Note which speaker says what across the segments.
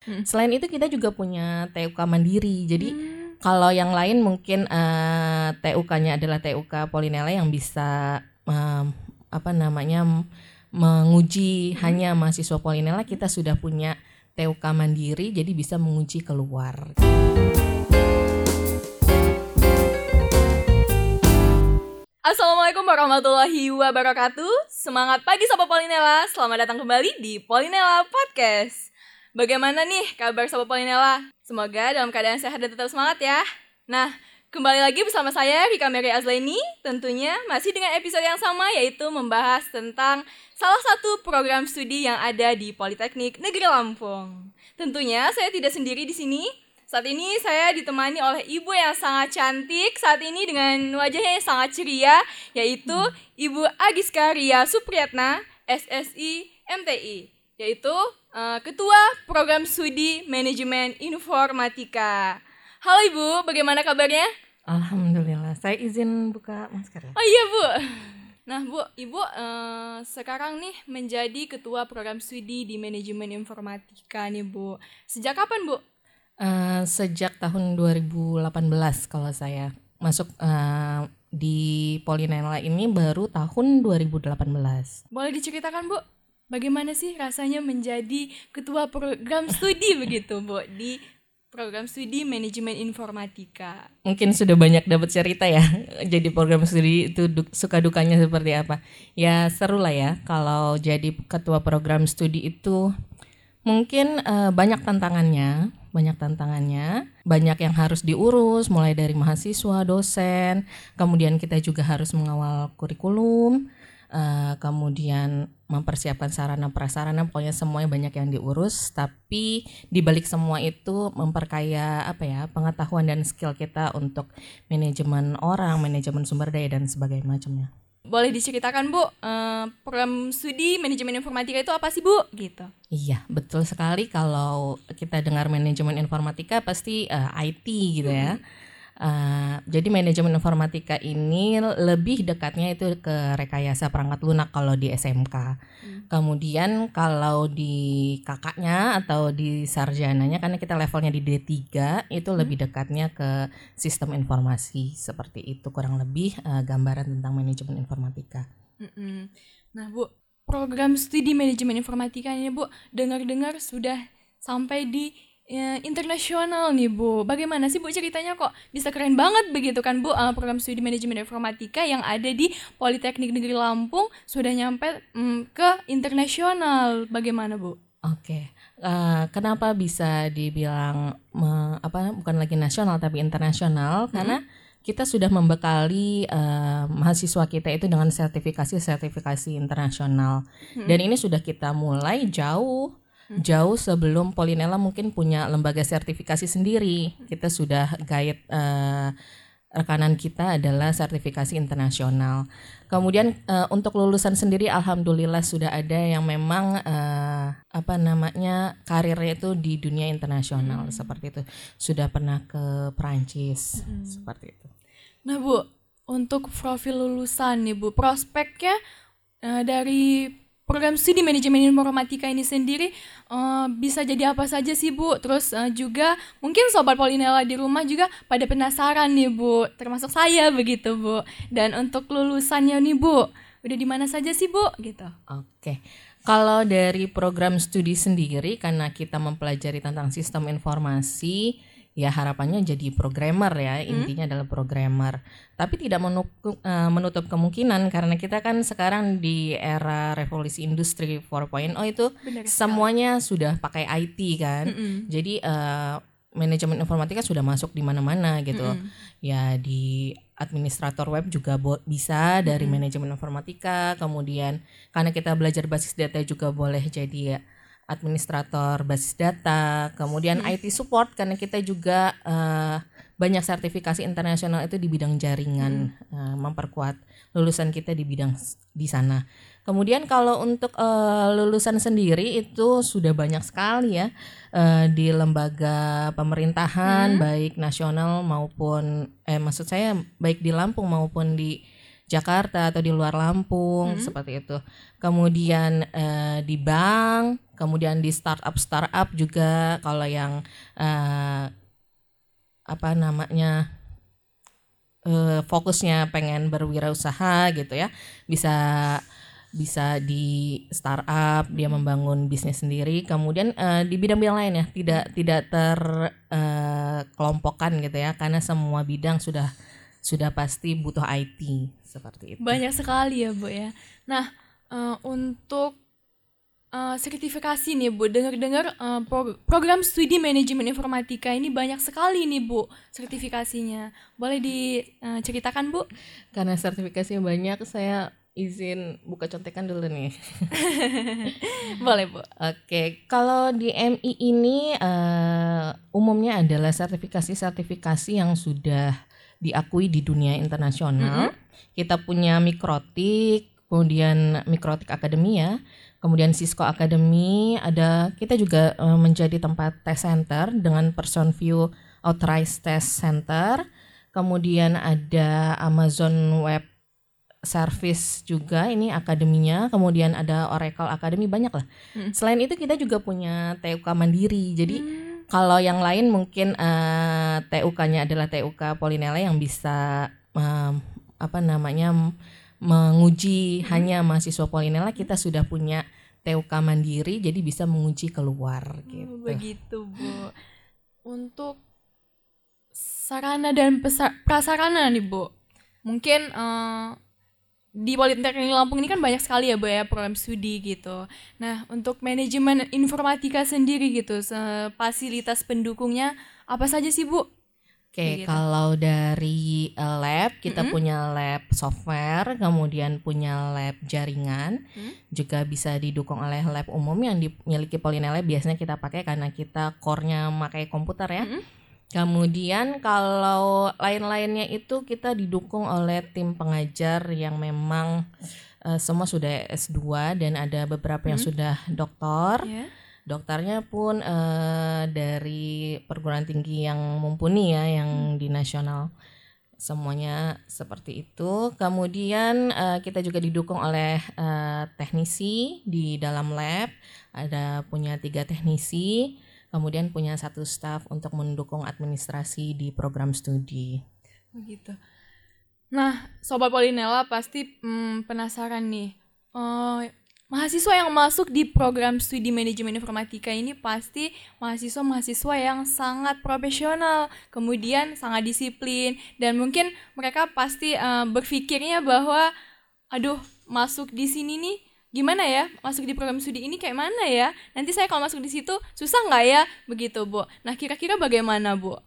Speaker 1: Hmm.
Speaker 2: Selain itu kita juga punya TUK mandiri. Jadi
Speaker 1: Hmm.
Speaker 2: kalau yang lain mungkin eh, TUK-nya adalah TUK Polinela yang bisa em, apa namanya menguji hanya mahasiswa Polinela, kita sudah punya TUK mandiri jadi bisa menguji keluar.
Speaker 1: Assalamualaikum warahmatullahi wabarakatuh. Semangat pagi Sobat Polinela. Selamat datang kembali di Polinela Podcast. Bagaimana nih kabar Sobat Polinela? Semoga dalam keadaan sehat dan tetap semangat ya. Nah, kembali lagi bersama saya Rika Mary Azleni. Tentunya masih dengan episode yang sama yaitu membahas tentang salah satu program studi yang ada di Politeknik Negeri Lampung. Tentunya saya tidak sendiri di sini. Saat ini saya ditemani oleh ibu yang sangat cantik saat ini dengan wajahnya yang sangat ceria yaitu Ibu Agiska Ria Supriyatna SSI MTI yaitu eh, Ketua Program Studi Manajemen Informatika. Halo Ibu, bagaimana kabarnya?
Speaker 2: Alhamdulillah. Saya izin buka masker ya.
Speaker 1: Oh iya Bu. Nah Bu, Ibu eh, sekarang nih menjadi Ketua Program Studi di Manajemen Informatika nih Bu. Sejak kapan Bu?
Speaker 2: Eh, sejak tahun 2018 kalau saya masuk eh, di Polinela ini baru tahun 2018.
Speaker 1: Boleh diceritakan Bu, bagaimana sih rasanya menjadi ketua program studi begitu Bu di program studi manajemen informatika.
Speaker 2: Mungkin sudah banyak dapat cerita ya. Jadi program studi itu du- suka dukanya seperti apa. Ya seru lah ya kalau jadi ketua program studi itu mungkin eh, banyak tantangannya, banyak tantangannya, banyak yang harus diurus mulai dari mahasiswa, dosen, kemudian kita juga harus mengawal kurikulum, eh, kemudian mempersiapkan sarana prasarana, pokoknya semuanya banyak yang diurus. Tapi di balik semua itu memperkaya apa ya pengetahuan dan skill kita untuk manajemen orang, manajemen sumber daya dan sebagainya macamnya.
Speaker 1: Boleh diceritakan Bu, eh, program studi manajemen informatika itu apa sih Bu? Gitu.
Speaker 2: Iya, betul sekali kalau kita dengar manajemen informatika pasti eh, IT gitu ya. Eh, jadi manajemen informatika ini lebih dekatnya itu ke rekayasa perangkat lunak kalau di SMK. Kemudian kalau di kakaknya atau di sarjananya karena kita levelnya di D3 itu lebih dekatnya ke sistem informasi seperti itu kurang lebih eh, gambaran tentang manajemen informatika.
Speaker 1: Mm-mm. Nah Bu, program studi manajemen informatika ini Bu, dengar-dengar sudah sampai di eh, internasional nih Bu. Bagaimana sih Bu ceritanya kok bisa keren banget begitu kan Bu eh, program studi manajemen informatika yang ada di Politeknik Negeri Lampung sudah nyampe mm, ke internasional. Bagaimana Bu?
Speaker 2: Oke, eh, kenapa bisa dibilang me- apa bukan lagi nasional tapi internasional? Karena kita sudah membekali eh, mahasiswa kita itu dengan sertifikasi-sertifikasi internasional, dan ini sudah kita mulai jauh jauh sebelum Polinela mungkin punya lembaga sertifikasi sendiri. Kita sudah guide eh, rekanan kita adalah sertifikasi internasional. Kemudian eh, untuk lulusan sendiri alhamdulillah sudah ada yang memang eh, apa namanya karirnya itu di dunia internasional seperti itu. Sudah pernah ke Perancis seperti itu.
Speaker 1: Nah Bu, untuk profil lulusan nih Bu, prospeknya eh, dari program studi manajemen informatika ini sendiri eh, bisa jadi apa saja sih Bu? Terus eh, juga mungkin sobat Polinela di rumah juga pada penasaran nih Bu, termasuk saya begitu Bu. Dan untuk lulusannya nih Bu, udah di mana saja sih Bu? Gitu.
Speaker 2: Oke. Kalau dari program studi sendiri karena kita mempelajari tentang sistem informasi ya harapannya jadi programmer ya. Intinya adalah programmer. Tapi tidak menutup, eh, menutup kemungkinan karena kita kan sekarang di era revolusi industri 4.0 itu
Speaker 1: Benar
Speaker 2: semuanya sudah pakai IT kan?
Speaker 1: Mm-mm.
Speaker 2: jadi eh, manajemen informatika sudah masuk di mana-mana gitu.
Speaker 1: Mm-mm.
Speaker 2: ya di administrator web juga bo- bisa dari manajemen informatika. Kemudian karena kita belajar basis data juga boleh jadi administrator basis data kemudian IT support karena kita juga eh, banyak sertifikasi internasional itu di bidang jaringan eh, memperkuat lulusan kita di bidang di sana. Kemudian kalau untuk eh, lulusan sendiri itu sudah banyak sekali ya eh, di lembaga pemerintahan baik nasional maupun eh maksud saya baik di Lampung maupun di Jakarta atau di luar Lampung
Speaker 1: Hmm.
Speaker 2: seperti itu. Kemudian eh, di bank, kemudian di startup startup juga kalau yang eh, apa namanya eh, fokusnya pengen berwirausaha gitu ya bisa bisa di startup dia membangun bisnis sendiri kemudian eh, di bidang-bidang lain ya tidak tidak terkelompokkan gitu ya karena semua bidang sudah sudah pasti butuh IT seperti itu.
Speaker 1: Banyak sekali ya, Bu ya. Nah, eh, untuk eh, sertifikasi nih, Bu. Dengar-dengar eh, pro- program studi manajemen informatika ini banyak sekali nih, Bu, sertifikasinya. Boleh diceritakan, Bu?
Speaker 2: Karena sertifikasinya banyak, saya izin buka contekan dulu nih.
Speaker 1: Boleh, Bu.
Speaker 2: Oke, kalau di MI ini eh, umumnya adalah sertifikasi-sertifikasi yang sudah diakui di dunia internasional. Kita punya Mikrotik, kemudian Mikrotik Academy ya, kemudian Cisco Academy, ada kita juga eh, menjadi tempat test center dengan Person View Authorized Test Center. Kemudian ada Amazon Web Service juga ini akademinya, kemudian ada Oracle Academy banyak lah.
Speaker 1: Hmm.
Speaker 2: Selain itu kita juga punya TUK mandiri. Jadi
Speaker 1: Hmm,
Speaker 2: kalau yang lain mungkin TUK-nya adalah TUK Polinela yang bisa em, apa namanya menguji hanya mahasiswa Polinela. Kita sudah punya TUK mandiri, jadi bisa menguji keluar
Speaker 1: Oh,
Speaker 2: gitu.
Speaker 1: begitu, Bu. Untuk sarana dan prasarana nih, Bu. Mungkin eh, di Politeknik Lampung ini kan banyak sekali ya, Bu ya, program studi gitu. Nah, untuk manajemen informatika sendiri gitu, fasilitas pendukungnya apa saja sih, Bu?
Speaker 2: Oke,
Speaker 1: gitu.
Speaker 2: kalau dari eh, lab kita
Speaker 1: Mm-mm.
Speaker 2: punya lab software, kemudian punya lab jaringan,
Speaker 1: Hmm.
Speaker 2: juga bisa didukung oleh lab umum yang dimiliki Polinela biasanya kita pakai karena kita core-nya pakai komputer ya.
Speaker 1: Mm-mm.
Speaker 2: Kemudian kalau lain-lainnya itu kita didukung oleh tim pengajar yang memang eh, semua sudah S2 dan ada beberapa yang
Speaker 1: Hmm.
Speaker 2: sudah doktor.
Speaker 1: Ya.
Speaker 2: Dokternya pun eh, dari perguruan tinggi yang mumpuni ya, yang di nasional. Semuanya seperti itu. Kemudian eh, kita juga didukung oleh eh, teknisi di dalam lab. Ada punya tiga teknisi. Kemudian punya satu staff untuk mendukung administrasi di program studi.
Speaker 1: Begitu. Nah, Sobat Polinela pasti hmm, penasaran nih. Eh, mahasiswa yang masuk di program studi manajemen informatika ini pasti mahasiswa-mahasiswa yang sangat profesional, kemudian sangat disiplin, dan mungkin mereka pasti eh, berpikirnya bahwa, aduh, masuk di sini nih gimana ya? Masuk di program studi ini kayak mana ya? Nanti saya kalau masuk di situ susah nggak ya? Begitu bu. Nah kira-kira bagaimana bu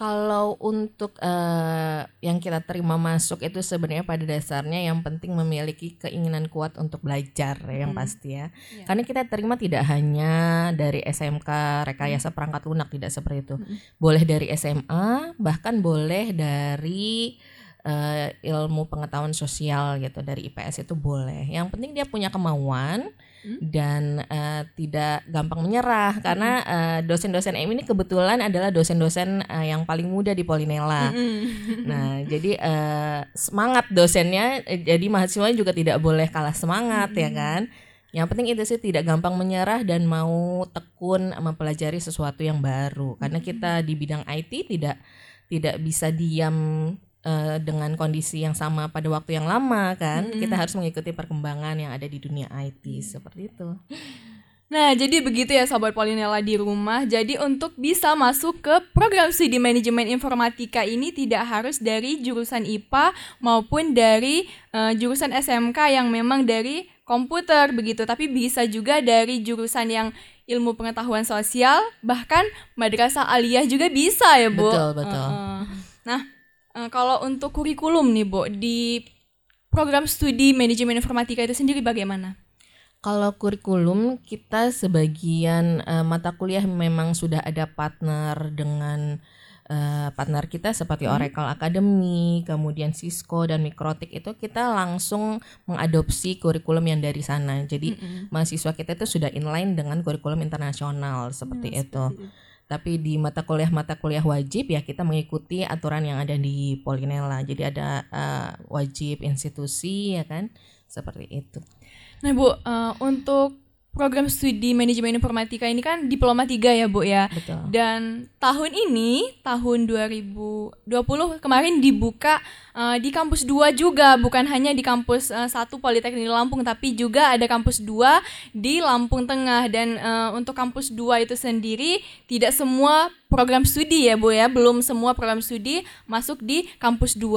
Speaker 2: Kalau untuk eh, yang kita terima masuk itu sebenarnya pada dasarnya yang penting memiliki keinginan kuat untuk belajar ya, yang
Speaker 1: Hmm.
Speaker 2: pasti ya.
Speaker 1: Iya.
Speaker 2: Karena kita terima tidak hanya dari SMK rekayasa perangkat lunak tidak seperti itu.
Speaker 1: Mm-mm.
Speaker 2: Boleh dari SMA, bahkan boleh dari eh, ilmu pengetahuan sosial gitu dari IPS itu boleh. Yang penting dia punya kemauan
Speaker 1: Hmm.
Speaker 2: Dan eh, tidak gampang menyerah karena eh, dosen-dosen M ini kebetulan adalah dosen-dosen eh, yang paling muda di Polinela.
Speaker 1: Mm-mm.
Speaker 2: Nah, jadi eh, semangat dosennya, jadi mahasiswanya juga tidak boleh kalah semangat ya kan. Yang penting itu sih tidak gampang menyerah dan mau tekun mempelajari sesuatu yang baru. Karena kita di bidang IT tidak tidak bisa diam eh, dengan kondisi yang sama pada waktu yang lama kan.
Speaker 1: Mm-mm.
Speaker 2: Kita harus mengikuti perkembangan yang ada di dunia IT seperti itu.
Speaker 1: Nah, jadi begitu ya Sobat Polinela di rumah. Jadi untuk bisa masuk ke program studi manajemen informatika ini tidak harus dari jurusan IPA maupun dari eh, jurusan SMK yang memang dari komputer begitu, tapi bisa juga dari jurusan yang ilmu pengetahuan sosial, bahkan madrasah aliyah juga bisa ya, Bu.
Speaker 2: Betul, betul.
Speaker 1: Heeh. Nah, eh, kalau untuk kurikulum nih, Bu, di program studi manajemen informatika itu sendiri bagaimana?
Speaker 2: Kalau kurikulum kita sebagian eh, mata kuliah memang sudah ada partner dengan eh, partner kita seperti
Speaker 1: Hmm.
Speaker 2: Oracle Academy, kemudian Cisco dan Mikrotik itu kita langsung mengadopsi kurikulum yang dari sana. Jadi
Speaker 1: Mm-mm.
Speaker 2: mahasiswa kita itu sudah inline dengan kurikulum internasional seperti
Speaker 1: Hmm,
Speaker 2: itu.
Speaker 1: seperti itu.
Speaker 2: Tapi di mata kuliah-mata kuliah wajib ya kita mengikuti aturan yang ada di Polinela. Jadi ada uh, wajib institusi ya kan, seperti itu.
Speaker 1: Nah Bu, uh, untuk program studi manajemen informatika ini kan diploma 3 ya Bu ya.
Speaker 2: Betul.
Speaker 1: Dan tahun ini tahun 2020 kemarin dibuka uh, di kampus 2 juga bukan hanya di kampus uh, 1 Politeknik Lampung tapi juga ada kampus 2 di Lampung Tengah dan uh, untuk kampus 2 itu sendiri tidak semua program studi ya Bu ya, belum semua program studi masuk di kampus 2.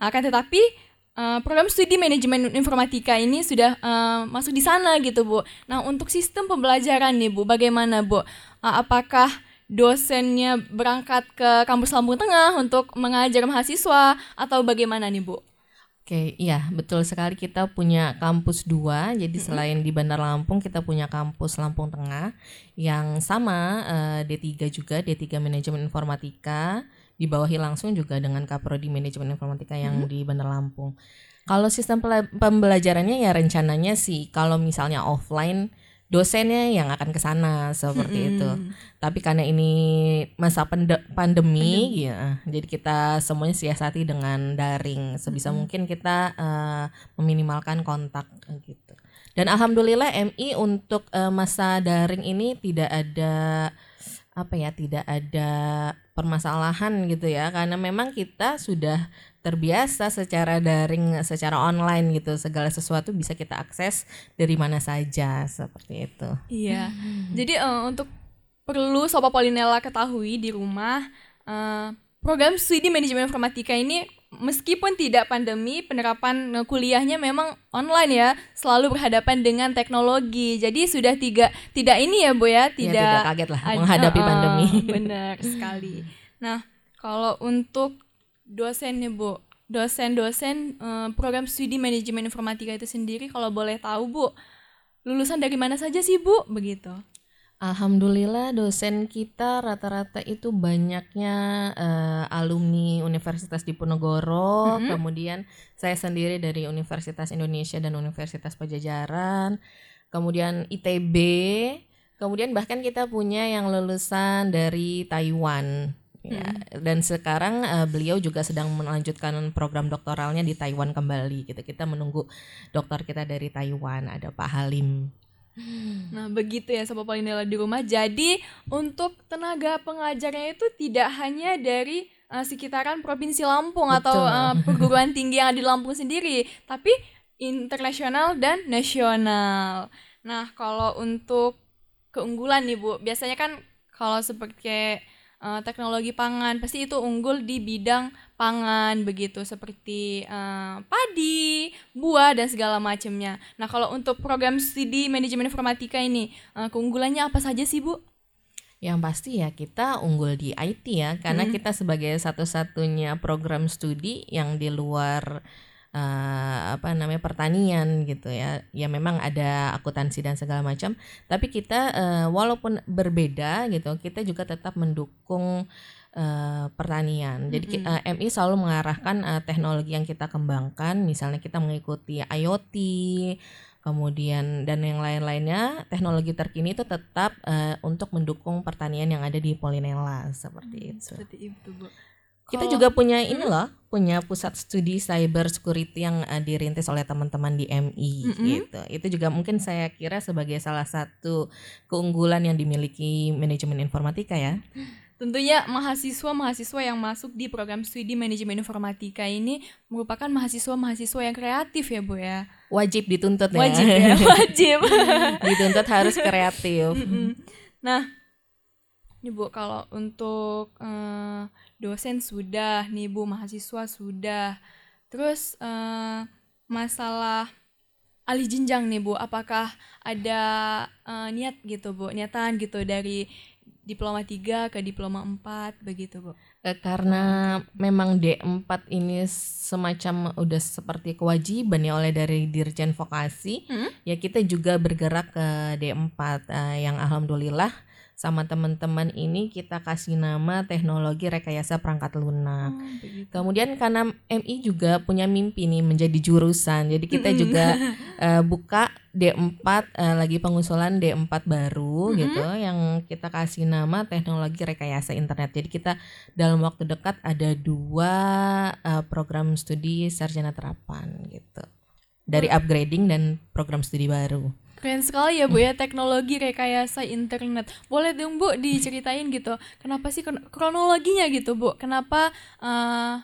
Speaker 1: Akan tetapi Uh, program studi manajemen informatika ini sudah uh, masuk di sana gitu Bu. Nah untuk sistem pembelajaran nih Bu, bagaimana Bu? Uh, apakah dosennya berangkat ke kampus Lampung Tengah untuk mengajar mahasiswa atau bagaimana nih Bu?
Speaker 2: Oke, iya betul sekali kita punya kampus dua. Jadi selain di Bandar Lampung kita punya kampus Lampung Tengah yang sama uh, D3 juga D3 Manajemen Informatika dibawahi langsung juga dengan Kaprodi Manajemen Informatika yang hmm. di Bandar Lampung. Kalau sistem pembelajarannya ya rencananya sih kalau misalnya offline dosennya yang akan ke sana seperti hmm. itu. Tapi karena ini masa pandemi, pandemi ya, jadi kita semuanya siasati dengan daring. Sebisa hmm. mungkin kita uh, meminimalkan kontak gitu. Dan alhamdulillah MI untuk uh, masa daring ini tidak ada apa ya tidak ada permasalahan gitu ya. Karena memang kita sudah terbiasa secara daring secara online gitu. Segala sesuatu bisa kita akses dari mana saja seperti itu.
Speaker 1: Iya. Jadi uh, untuk perlu sobat Polinella ketahui di rumah uh, program studi manajemen informatika ini meskipun tidak pandemi, penerapan kuliahnya memang online ya, selalu berhadapan dengan teknologi. Jadi sudah tiga tidak ini ya Bu ya, tidak, ya,
Speaker 2: tidak kaget lah menghadapi uh, pandemi.
Speaker 1: Benar sekali. Nah, kalau untuk dosen nih Bu, dosen-dosen uh, program studi manajemen informatika itu sendiri kalau boleh tahu Bu, lulusan dari mana saja sih Bu? Begitu.
Speaker 2: Alhamdulillah dosen kita rata-rata itu banyaknya uh, alumni Universitas Diponegoro, mm -hmm. kemudian saya sendiri dari Universitas Indonesia dan Universitas Pajajaran, kemudian ITB, kemudian bahkan kita punya yang lulusan dari Taiwan. Ya, hmm. dan sekarang uh, beliau juga sedang melanjutkan program doktoralnya di Taiwan kembali gitu. Kita menunggu dokter kita dari Taiwan, ada Pak Halim.
Speaker 1: Nah begitu ya Sobat Polinela di rumah Jadi untuk tenaga pengajarnya itu tidak hanya dari uh, sekitaran Provinsi Lampung Betul. Atau uh, perguruan tinggi yang ada di Lampung sendiri Tapi internasional dan nasional Nah kalau untuk keunggulan nih Bu Biasanya kan kalau seperti uh, teknologi pangan pasti itu unggul di bidang pangan begitu seperti uh, padi, buah dan segala macamnya. Nah, kalau untuk program studi manajemen informatika ini uh, keunggulannya apa saja sih, Bu?
Speaker 2: Yang pasti ya kita unggul di IT ya karena hmm. kita sebagai satu-satunya program studi yang di luar uh, apa namanya pertanian gitu ya ya memang ada akuntansi dan segala macam tapi kita uh, walaupun berbeda gitu kita juga tetap mendukung uh, pertanian jadi mm -hmm. uh, MI selalu mengarahkan uh, teknologi yang kita kembangkan misalnya kita mengikuti IoT kemudian dan yang lain-lainnya teknologi terkini itu tetap uh, untuk mendukung pertanian yang ada di Polinela seperti hmm, itu.
Speaker 1: Seperti itu, Bu.
Speaker 2: Kita juga punya ini loh, punya pusat studi cyber security yang uh, dirintis oleh teman-teman di MI mm -hmm. gitu. Itu juga mungkin saya kira sebagai salah satu keunggulan yang dimiliki manajemen informatika ya.
Speaker 1: Tentunya mahasiswa-mahasiswa yang masuk di program studi manajemen informatika ini merupakan mahasiswa-mahasiswa yang kreatif ya Bu ya.
Speaker 2: Wajib dituntut ya.
Speaker 1: Wajib ya, wajib.
Speaker 2: dituntut harus kreatif. Mm -mm.
Speaker 1: Nah, ini Bu kalau untuk uh, dosen sudah nih Bu mahasiswa sudah terus uh, masalah alih jenjang nih Bu apakah ada uh, niat gitu Bu niatan gitu dari diploma 3 ke diploma 4 begitu Bu
Speaker 2: karena memang D4 ini semacam udah seperti kewajiban ya oleh dari Dirjen Vokasi hmm? ya kita juga bergerak ke D4 uh, yang alhamdulillah sama teman-teman ini kita kasih nama teknologi rekayasa perangkat lunak. Oh, Kemudian karena MI juga punya mimpi nih menjadi jurusan, jadi kita juga uh, buka D4 uh, lagi pengusulan D4 baru
Speaker 1: Mhm.
Speaker 2: gitu yang kita kasih nama teknologi rekayasa internet. Jadi kita dalam waktu dekat ada dua uh, program studi sarjana terapan gitu. Dari upgrading dan program studi baru.
Speaker 1: Keren sekali ya Bu ya teknologi rekayasa internet. Boleh dong Bu diceritain gitu. Kenapa sih kron- kronologinya gitu Bu? Kenapa eh,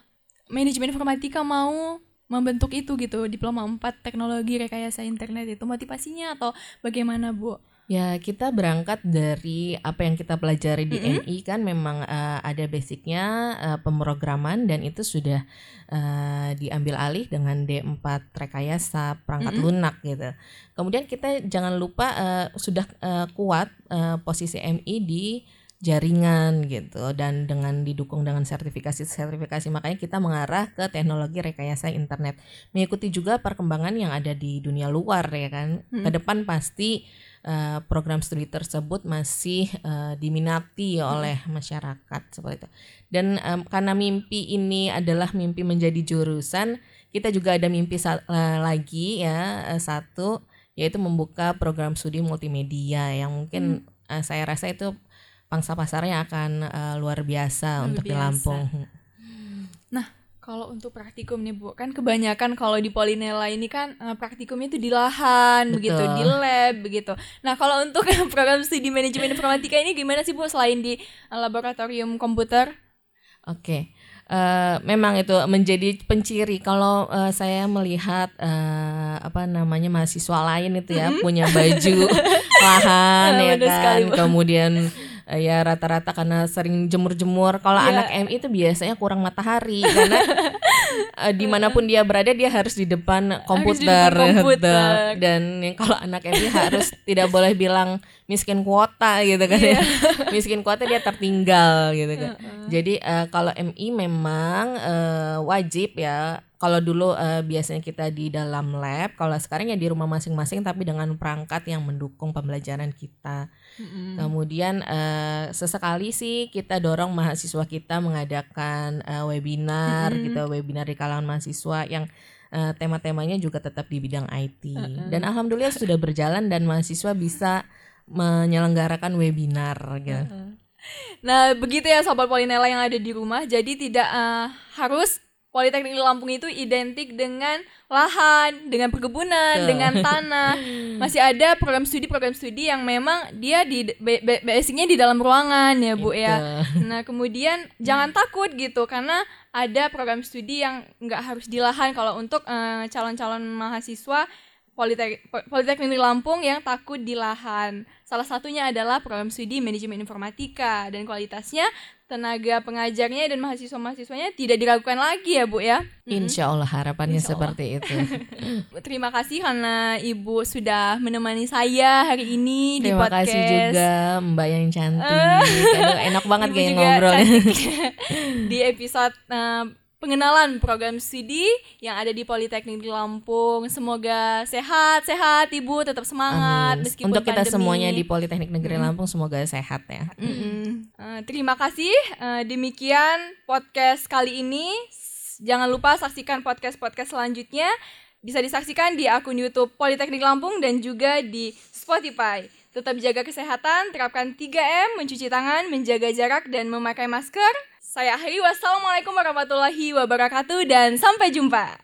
Speaker 1: manajemen informatika mau membentuk itu gitu diploma 4 teknologi rekayasa internet itu motivasinya atau bagaimana Bu?
Speaker 2: Ya, kita berangkat dari apa yang kita pelajari di MI kan memang eh, ada basicnya eh, pemrograman dan itu sudah eh, diambil alih dengan D4 rekayasa perangkat lunak gitu. Kemudian kita jangan lupa eh, sudah eh, kuat eh, posisi MI di jaringan gitu dan dengan didukung dengan sertifikasi-sertifikasi. Makanya kita mengarah ke teknologi rekayasa internet. Mengikuti juga perkembangan yang ada di dunia luar ya kan? Ke depan pasti eh, program studi tersebut masih eh, diminati oleh masyarakat seperti itu. Dan em, karena mimpi ini adalah mimpi menjadi jurusan kita juga ada mimpi eh, lagi ya satu yaitu membuka program studi multimedia yang mungkin eh, saya rasa itu pangsa pasarnya akan eh, luar biasa
Speaker 1: Luar
Speaker 2: untuk di
Speaker 1: biasa.
Speaker 2: Lampung.
Speaker 1: Nah, kalau untuk praktikum nih Bu, kan kebanyakan kalau di Polinela ini kan eh, praktikumnya itu di lahan,
Speaker 2: Betul.
Speaker 1: begitu, di lab, begitu. Nah, kalau untuk program studi manajemen informatika ini gimana sih Bu selain di eh, laboratorium komputer?
Speaker 2: Oke, Eh, memang itu menjadi penciri kalau eh, saya melihat eh, apa namanya mahasiswa lain itu ya punya baju lahan
Speaker 1: Ah,
Speaker 2: ya kan,
Speaker 1: sekali,
Speaker 2: kemudian eh, ya rata-rata karena sering jemur-jemur. Kalau
Speaker 1: Iya.
Speaker 2: anak MI itu biasanya kurang matahari karena eh, di mana pun dia berada dia harus di depan komputer,
Speaker 1: depan komputer.
Speaker 2: Dan yang kalau anak MI harus tidak boleh bilang miskin kuota gitu kan
Speaker 1: Iya.
Speaker 2: ya. miskin kuota dia tertinggal gitu kan. Jadi eh, kalau MI memang eh, wajib ya. Kalau dulu eh, biasanya kita di dalam lab, kalau sekarang ya di rumah masing-masing tapi dengan perangkat yang mendukung pembelajaran kita. Kemudian eh, sesekali sih kita dorong mahasiswa kita mengadakan eh, webinar gitu, webinar di kalangan mahasiswa yang eh, tema-temanya juga tetap di bidang IT. Dan alhamdulillah sudah berjalan dan mahasiswa bisa menyelenggarakan webinar gitu.
Speaker 1: Nah, begitu ya sobat Polinela yang ada di rumah. Jadi tidak eh, harus Politeknik Lampung itu identik dengan lahan, dengan perkebunan,
Speaker 2: Betul.
Speaker 1: dengan tanah. Masih ada program studi-program studi yang memang dia di ba- ba- basicnya di dalam ruangan ya, Bu ya. Nah, kemudian jangan takut gitu karena ada program studi yang nggak harus di lahan kalau untuk eh, calon-calon mahasiswa Politek Politeknik Lampung yang takut di lahan. Salah satunya adalah program studi manajemen informatika dan kualitasnya tenaga pengajarnya dan mahasiswa-mahasiswanya tidak diragukan lagi ya, Bu ya.
Speaker 2: Insya Allah harapannya
Speaker 1: Insya Allah.
Speaker 2: seperti itu.
Speaker 1: Terima kasih karena Ibu sudah menemani saya hari ini di
Speaker 2: Terima
Speaker 1: podcast.
Speaker 2: kasih juga Mbak yang cantik. Aduh, enak banget
Speaker 1: Ibu
Speaker 2: kayak
Speaker 1: cantik. di episode eh, pengenalan program studi yang ada di Politeknik di Lampung. Semoga sehat-sehat Ibu, tetap semangat
Speaker 2: Amin.
Speaker 1: meskipun
Speaker 2: Untuk kita
Speaker 1: pandemi.
Speaker 2: semuanya di Politeknik Negeri Lampung semoga sehat ya.
Speaker 1: Mm-mm. Eh, terima kasih. Eh, demikian podcast kali ini. Jangan lupa saksikan podcast-podcast selanjutnya. Bisa disaksikan di akun YouTube Politeknik Lampung dan juga di Spotify. Tetap jaga kesehatan, terapkan 3M, mencuci tangan, menjaga jarak, dan memakai masker. Saya akhiri, wassalamualaikum warahmatullahi wabarakatuh, dan sampai jumpa.